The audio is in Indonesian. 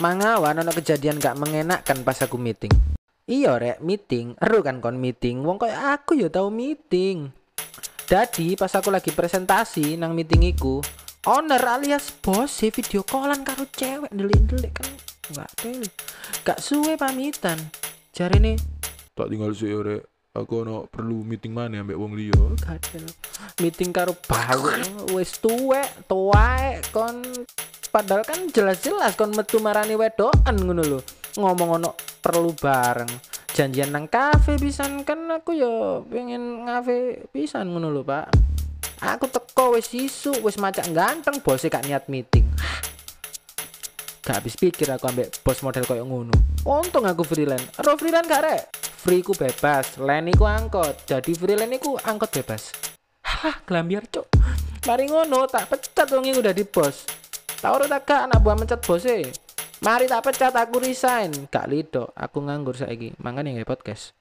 Mangawan ono kejadian gak mengenakkan pas aku meeting. Iya rek, meeting. Eru kan kon meeting. Wong koyo aku ya tau meeting. Jadi pas aku lagi presentasi nang meeting iku, owner alias bos si video callan karo cewek delik-delik kan nggak teli. Gak suwe pamitan. Jari nih Tak tinggal sih rek. Aku ono perlu meeting mana ambek wong liya. kadel meeting karo bawe wis tuwek tuwae kon padahal kan jelas-jelas kon metu marani wedokan ngono lho. Ngomong ono perlu bareng. Janjian nang kafe pisan kan aku ya pengen ngafe pisan ngono lho pak. Aku teko wis isu wis macak ganteng bosnya gak niat meeting. Gak habis pikir aku ambek bos model koyo ngono. Untung aku freelance. Ro freelance gak rek? Free ku bebas len iku angkot. Jadi freelance iku angkot bebas. Halah gelambiar cuk. Mari ngono tak pecat wong udah di bos tau ora tak gak anak buah mencat bos e mari tak pecat aku resign. Gak lido aku nganggur saiki. Makanya nggak podcast